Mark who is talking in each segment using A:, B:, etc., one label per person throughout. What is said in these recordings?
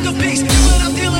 A: masterpiece, but I'm.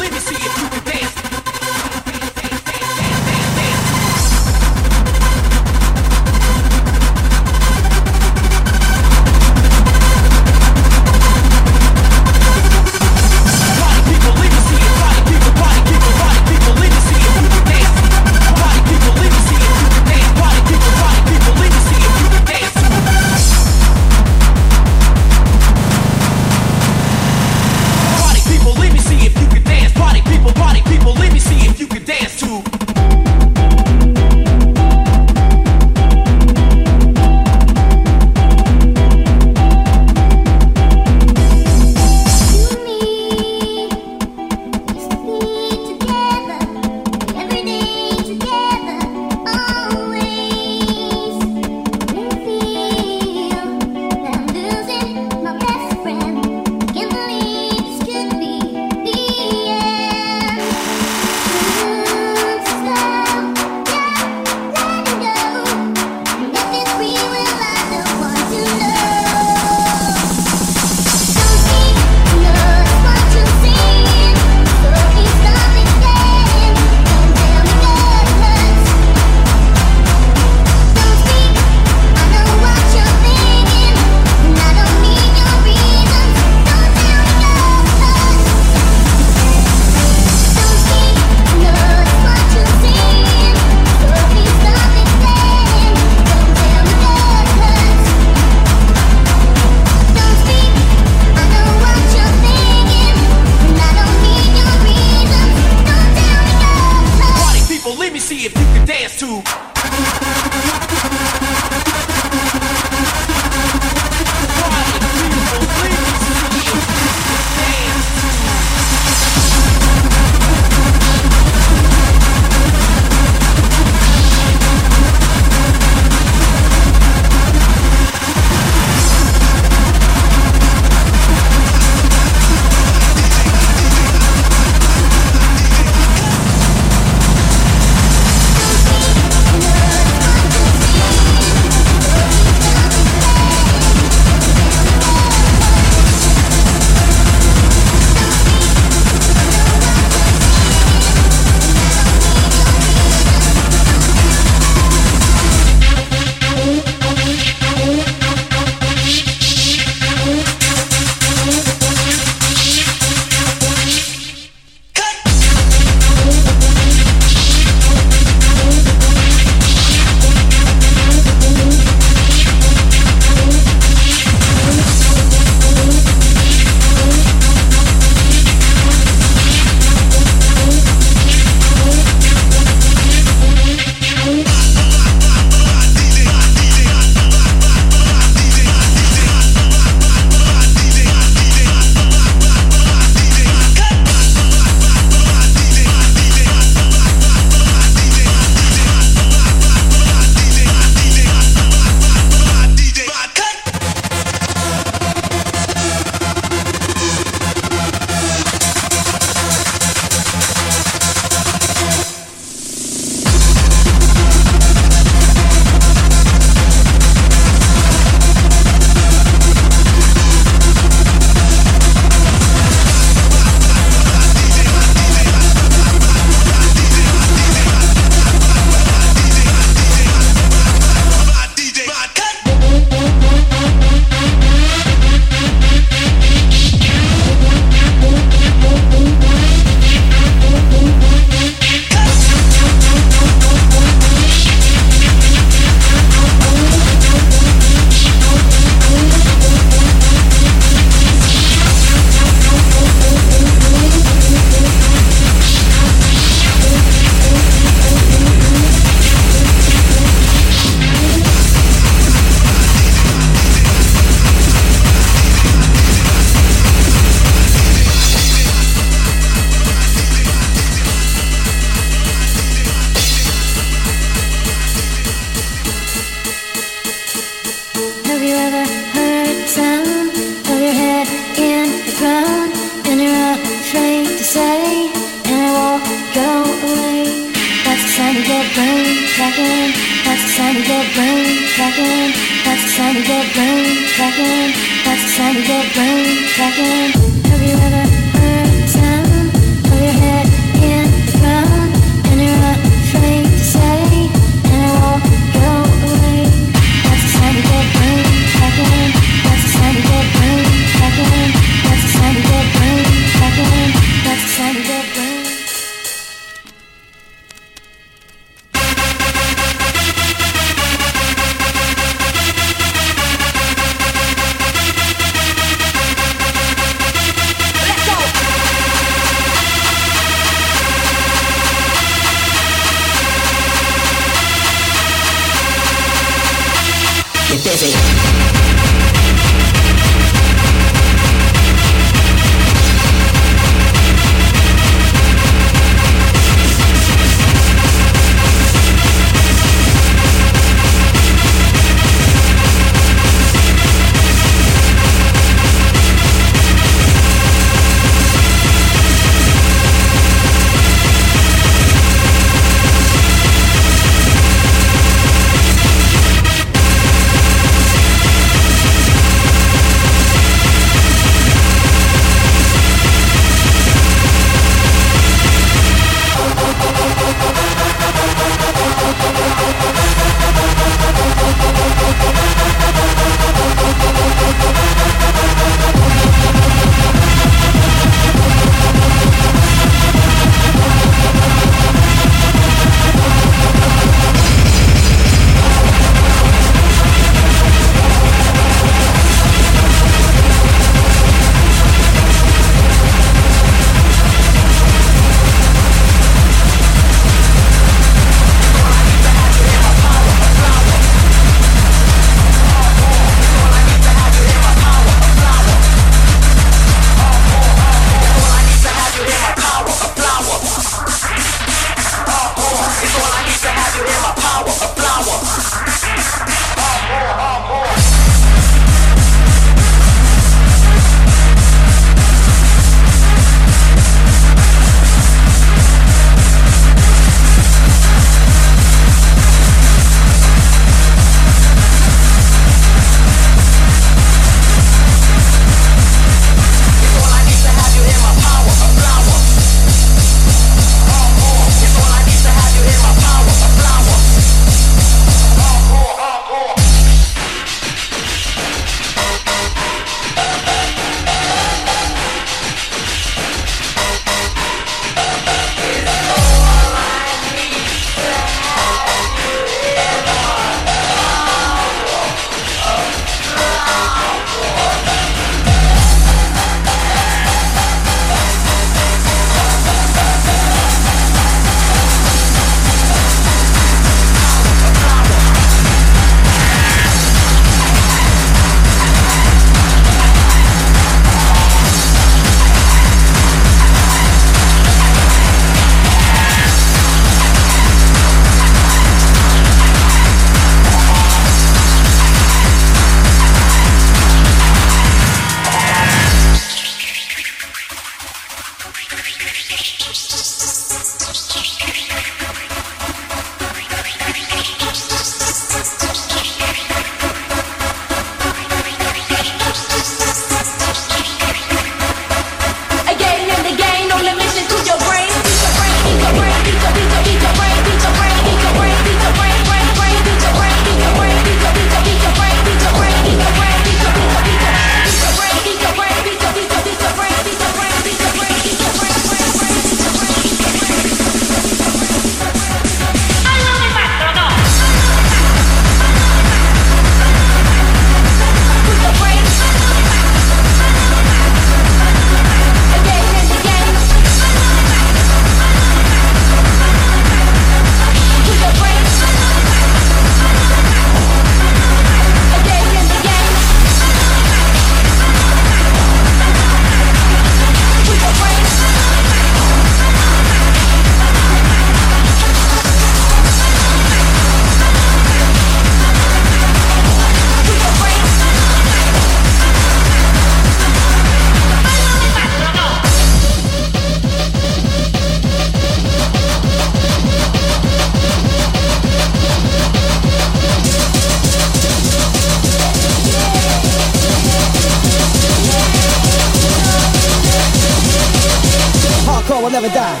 B: Never die.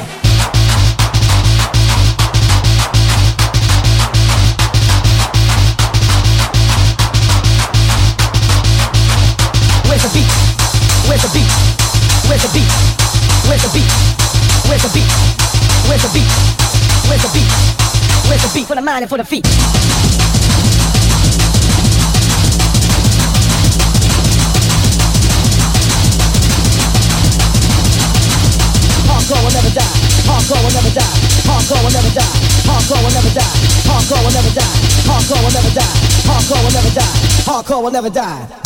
B: Where's the beat? Where's the beat? Where's the beat? Where's the beat? Where's the beat? Where's the beat? Where's the beat? Where's the beat for the mind and for the feet? Hardcore will never die. Hardcore will never die. Hardcore will never die. Hardcore will never die. Hardcore will never die. Hardcore will never die. Hardcore will never die.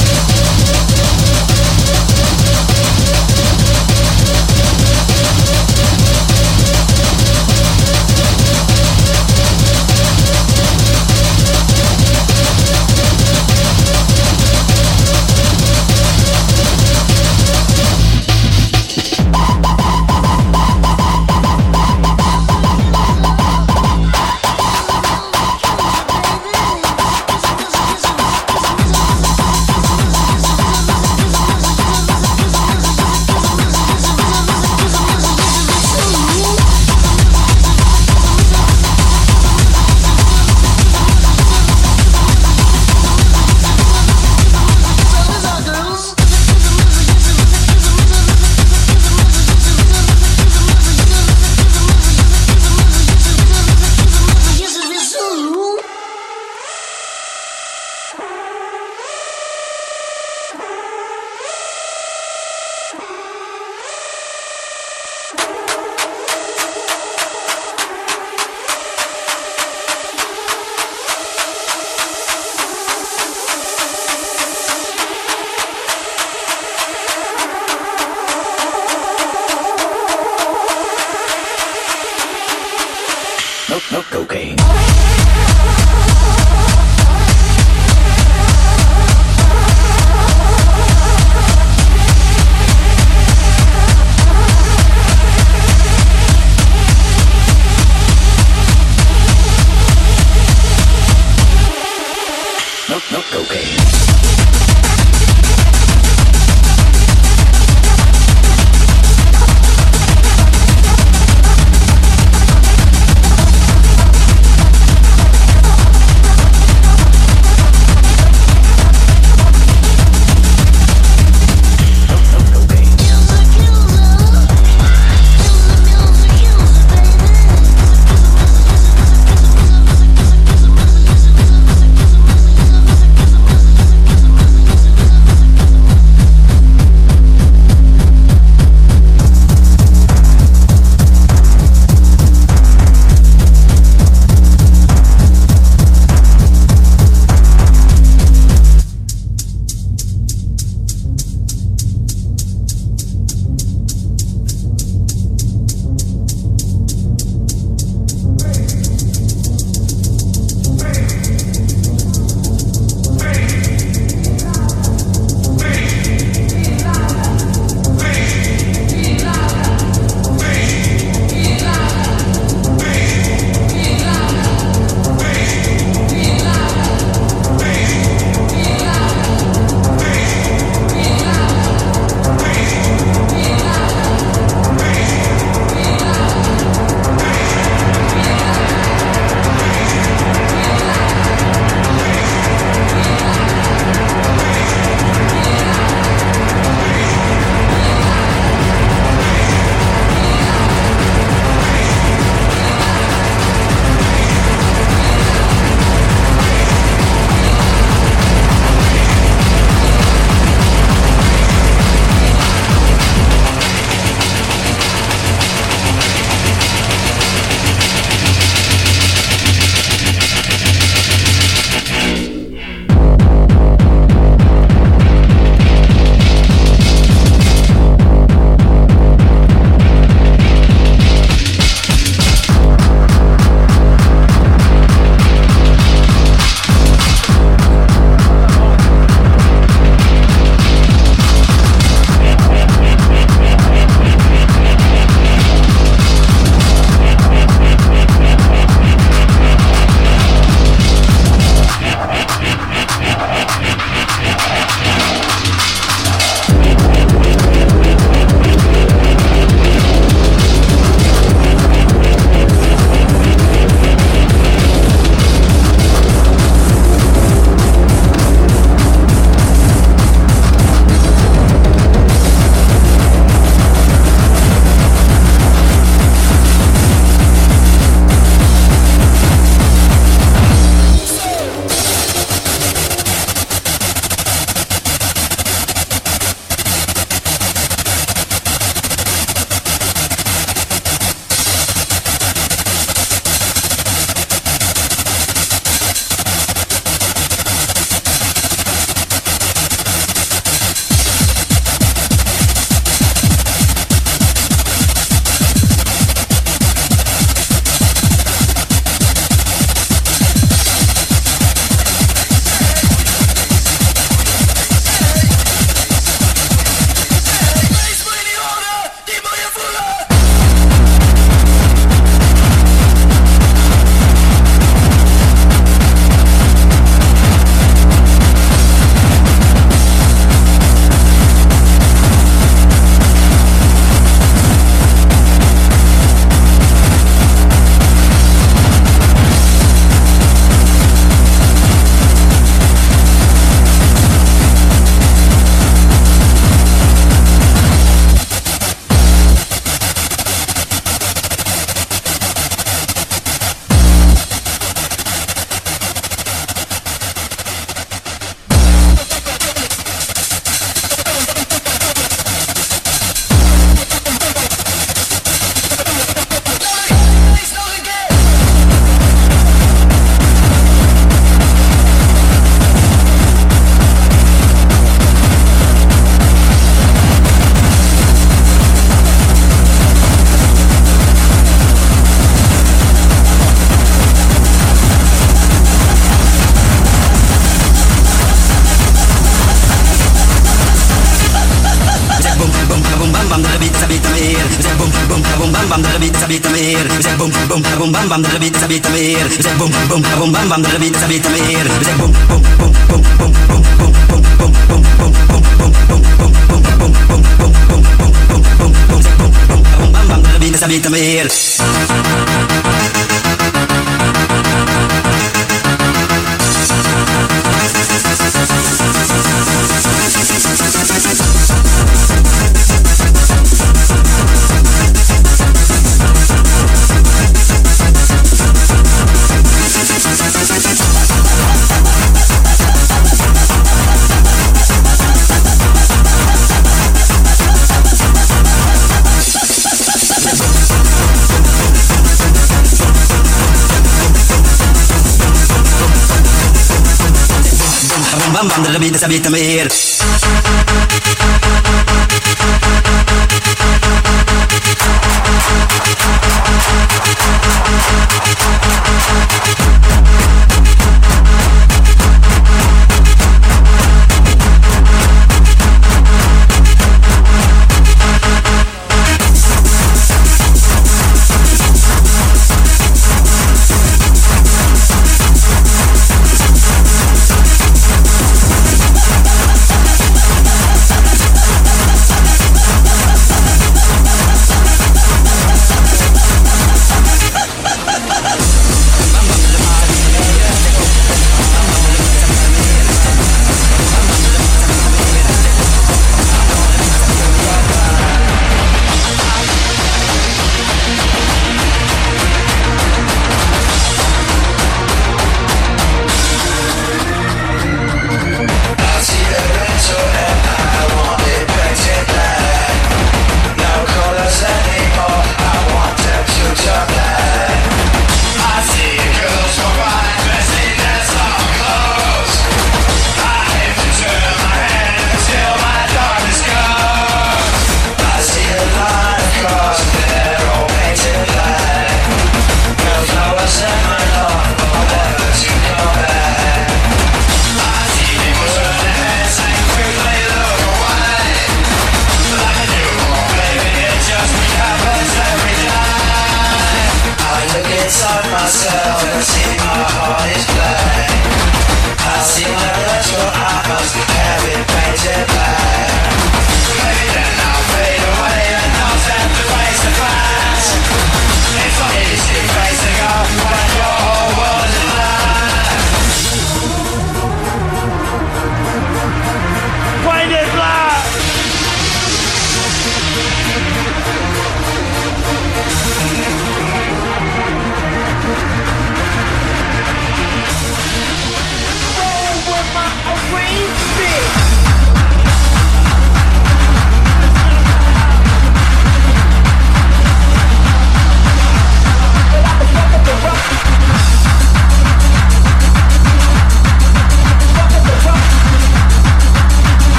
C: vida saber